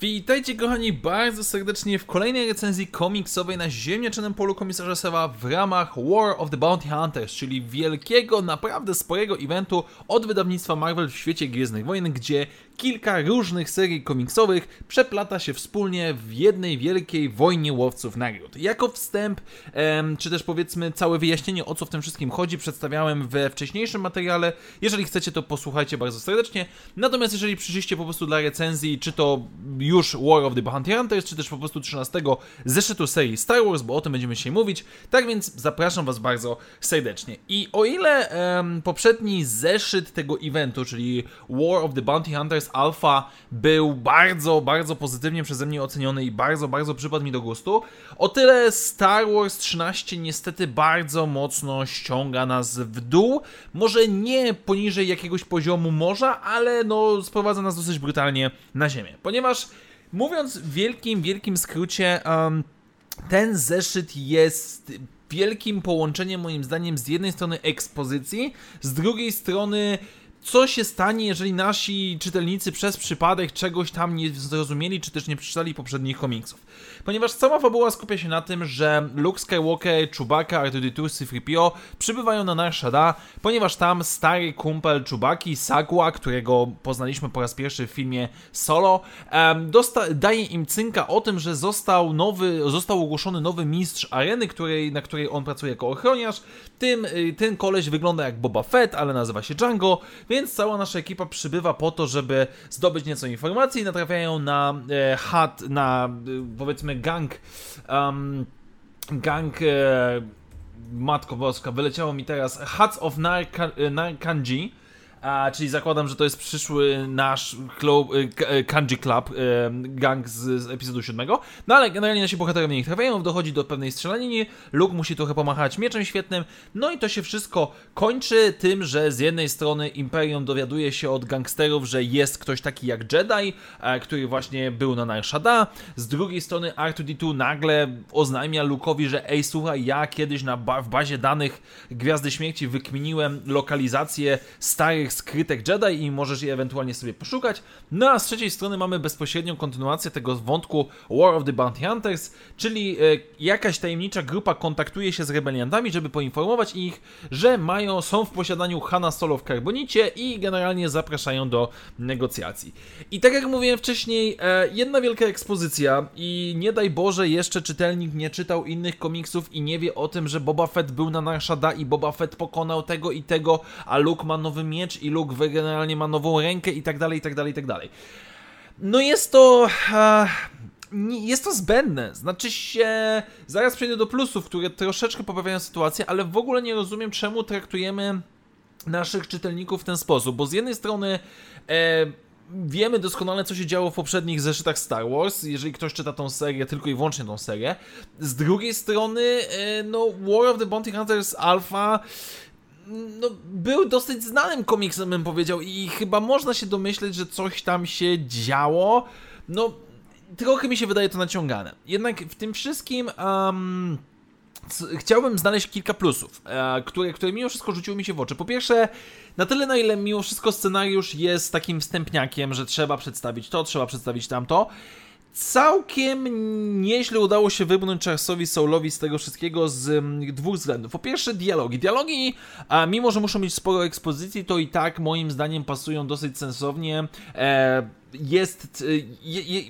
Witajcie kochani bardzo serdecznie w kolejnej recenzji komiksowej na ziemniaczanym polu komisarza Sewa w ramach War of the Bounty Hunters, czyli wielkiego, naprawdę sporego eventu od wydawnictwa Marvel w świecie Gwiezdnych Wojen, gdzie kilka różnych serii komiksowych przeplata się wspólnie w jednej wielkiej wojnie łowców nagród. Jako wstęp, czy też powiedzmy całe wyjaśnienie o co w tym wszystkim chodzi, przedstawiałem we wcześniejszym materiale. Jeżeli chcecie, to posłuchajcie bardzo serdecznie. Natomiast jeżeli przyszliście po prostu dla recenzji, czy to już War of the Bounty Hunters, czy też po prostu 13 zeszytu serii Star Wars, bo o tym będziemy dzisiaj mówić. Tak więc zapraszam Was bardzo serdecznie. I o ile em, poprzedni zeszyt tego eventu, czyli War of the Bounty Hunters Alpha był bardzo, bardzo pozytywnie przeze mnie oceniony i bardzo, bardzo przypadł mi do gustu, o tyle Star Wars 13 niestety bardzo mocno ściąga nas w dół. Może nie poniżej jakiegoś poziomu morza, ale no sprowadza nas dosyć brutalnie na ziemię. Ponieważ mówiąc w wielkim, wielkim skrócie, um, ten zeszyt jest wielkim połączeniem moim zdaniem z jednej strony ekspozycji, z drugiej strony co się stanie, jeżeli nasi czytelnicy przez przypadek czegoś tam nie zrozumieli, czy też nie przeczytali poprzednich komiksów. Ponieważ cała fabuła skupia się na tym, że Luke Skywalker, Chewbacca, R2-D2, C-3PO przybywają na Nar ponieważ tam stary kumpel Chewbacki, Sagua, którego poznaliśmy po raz pierwszy w filmie Solo, um, daje im cynka o tym, że został nowy, został ogłoszony nowy mistrz areny, której, na której on pracuje jako ochroniarz. Tym, y, ten koleś wygląda jak Boba Fett, ale nazywa się Django, więc cała nasza ekipa przybywa po to, żeby zdobyć nieco informacji i natrafiają na e, hat, na e, powiedzmy gang, um, gang e, Matko Boska, wyleciało mi teraz Hats of Narkanji, a, czyli zakładam, że to jest przyszły nasz club, Kanji Club, gang z, z epizodu 7. No ale generalnie nasi bohaterowie nie trafiają, dochodzi do pewnej strzelaniny, Luke musi trochę pomachać mieczem świetnym, no i to się wszystko kończy tym, że z jednej strony Imperium dowiaduje się od gangsterów, że jest ktoś taki jak Jedi, który właśnie był na Nar Shaddaa, z drugiej strony R2-D2 nagle oznajmia Luke'owi, że ej słuchaj, ja kiedyś na w bazie danych Gwiazdy Śmierci wykminiłem lokalizację starych skrytek Jedi i możesz je ewentualnie sobie poszukać. No a z trzeciej strony mamy bezpośrednią kontynuację tego wątku War of the Bounty Hunters, czyli e, jakaś tajemnicza grupa kontaktuje się z rebeliantami, żeby poinformować ich, że mają, są w posiadaniu Hanna Solo w Carbonicie i generalnie zapraszają do negocjacji. I tak jak mówiłem wcześniej, e, jedna wielka ekspozycja i nie daj Boże jeszcze czytelnik nie czytał innych komiksów i nie wie o tym, że Boba Fett był na Narshada i Boba Fett pokonał tego i tego, a Luke ma nowy miecz i Luke generalnie ma nową rękę i tak dalej, i tak dalej, i tak dalej. No jest to... Jest to zbędne. Znaczy się, zaraz przejdę do plusów, które troszeczkę poprawiają sytuację, ale w ogóle nie rozumiem, czemu traktujemy naszych czytelników w ten sposób, bo z jednej strony e, wiemy doskonale, co się działo w poprzednich zeszytach Star Wars, jeżeli ktoś czyta tą serię, tylko i wyłącznie tą serię. Z drugiej strony, e, no, War of the Bounty Hunters Alpha no, był dosyć znanym komiksem, bym powiedział, i chyba można się domyśleć, że coś tam się działo. No, trochę mi się wydaje to naciągane. Jednak w tym wszystkim. Um, chciałbym znaleźć kilka plusów, e, które, które mimo wszystko rzuciły mi się w oczy. Po pierwsze, na tyle na ile mimo wszystko scenariusz jest takim wstępniakiem, że trzeba przedstawić to, trzeba przedstawić tamto, całkiem nieźle udało się wybrnąć Charlesowi Soulowi z tego wszystkiego z mm, dwóch względów. Po pierwsze dialogi. Dialogi, a mimo że muszą mieć sporo ekspozycji, to i tak moim zdaniem pasują dosyć sensownie. E, jest je, je,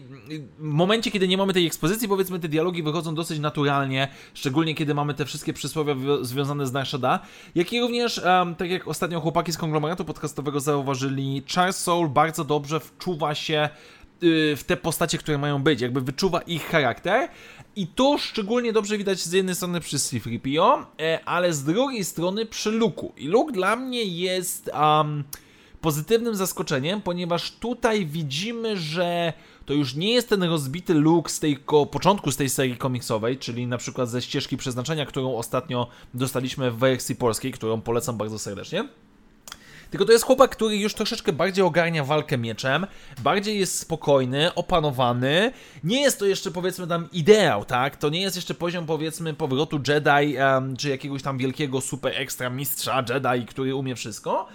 w momencie, kiedy nie mamy tej ekspozycji, powiedzmy, te dialogi wychodzą dosyć naturalnie, szczególnie kiedy mamy te wszystkie przysłowia związane z Nashada, jak i również, um, tak jak ostatnio chłopaki z konglomeratu podcastowego zauważyli, Charles Soul bardzo dobrze wczuwa się Y, w te postacie, które mają być, jakby wyczuwa ich charakter. I to szczególnie dobrze widać z jednej strony przy C-3PO, e, ale z drugiej strony przy Luke'u. I Luke dla mnie jest um, pozytywnym zaskoczeniem, ponieważ tutaj widzimy, że to już nie jest ten rozbity Luke z początku z tej serii komiksowej, czyli na przykład ze ścieżki przeznaczenia, którą ostatnio dostaliśmy w wersji polskiej, którą polecam bardzo serdecznie Tylko to jest chłopak, który już troszeczkę bardziej ogarnia walkę mieczem, bardziej jest spokojny, opanowany. Nie jest to jeszcze powiedzmy tam ideał, tak? To nie jest jeszcze poziom powiedzmy powrotu Jedi, um, czy jakiegoś tam wielkiego super ekstra mistrza Jedi, który umie wszystko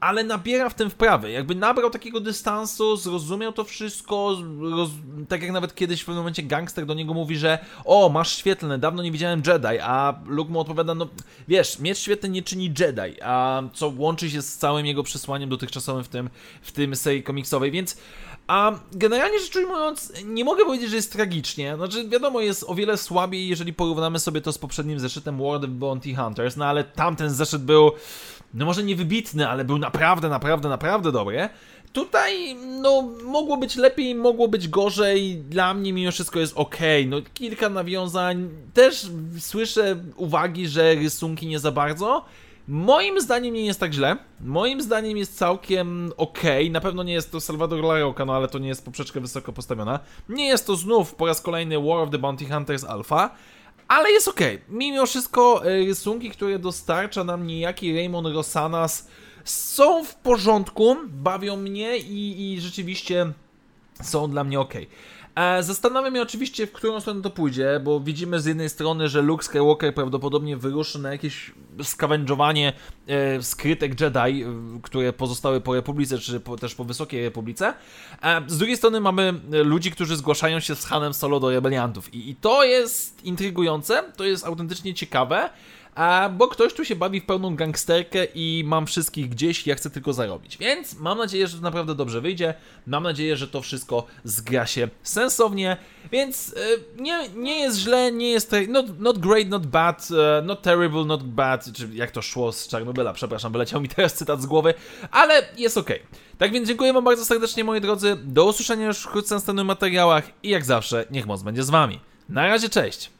ale nabiera w tym wprawy. Jakby nabrał takiego dystansu, zrozumiał to wszystko, roz... tak jak nawet kiedyś w pewnym momencie gangster do niego mówi, że o, masz świetlne, dawno nie widziałem Jedi, a Luke mu odpowiada, no wiesz, mieć świetlne nie czyni Jedi, a co łączy się z całym jego przesłaniem dotychczasowym w tym, w tym serii komiksowej, więc a generalnie rzecz ujmując, nie mogę powiedzieć, że jest tragicznie. Znaczy, wiadomo, jest o wiele słabiej, jeżeli porównamy sobie to z poprzednim zeszytem World of Bounty Hunters, no ale tamten zeszyt był no może nie wybitny, ale był naprawdę, naprawdę, naprawdę dobry. Tutaj, no, mogło być lepiej, mogło być gorzej. Dla mnie mimo wszystko jest ok. No, kilka nawiązań. Też słyszę uwagi, że rysunki nie za bardzo. Moim zdaniem nie jest tak źle. Moim zdaniem jest całkiem ok. Na pewno nie jest to Salvador Laroca, no ale to nie jest poprzeczka wysoko postawiona. Nie jest to znów po raz kolejny War of the Bounty Hunters Alpha ale jest ok. Mimo wszystko e, rysunki, które dostarcza nam niejaki Raymond Rosanas są w porządku, bawią mnie i, i rzeczywiście są dla mnie ok. E, zastanawiam się oczywiście, w którą stronę to pójdzie, bo widzimy z jednej strony, że Luke Skywalker prawdopodobnie wyruszy na jakieś skawędżowanie e, skrytek Jedi, e, które pozostały po Republice, czy po, też po Wysokiej Republice. E, z drugiej strony mamy e, ludzi, którzy zgłaszają się z Hanem Solo do rebeliantów. I, I to jest intrygujące, to jest autentycznie ciekawe. A, bo ktoś tu się bawi w pełną gangsterkę i mam wszystkich gdzieś, ja chcę tylko zarobić. Więc mam nadzieję, że to naprawdę dobrze wyjdzie. Mam nadzieję, że to wszystko zgra się sensownie. Więc e, nie, nie jest źle, nie jest not, not great, not bad, e, not terrible, not bad, czy jak to szło z Czarnobyla, przepraszam, wyleciał mi teraz cytat z głowy, ale jest ok. Tak więc dziękuję Wam bardzo serdecznie, moi drodzy. Do usłyszenia już wkrótce w następnych materiałach i jak zawsze, niech moc będzie z Wami. Na razie, cześć!